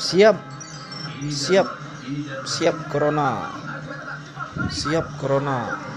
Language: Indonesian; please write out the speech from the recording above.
siap. Siap. Siap corona. Siap corona.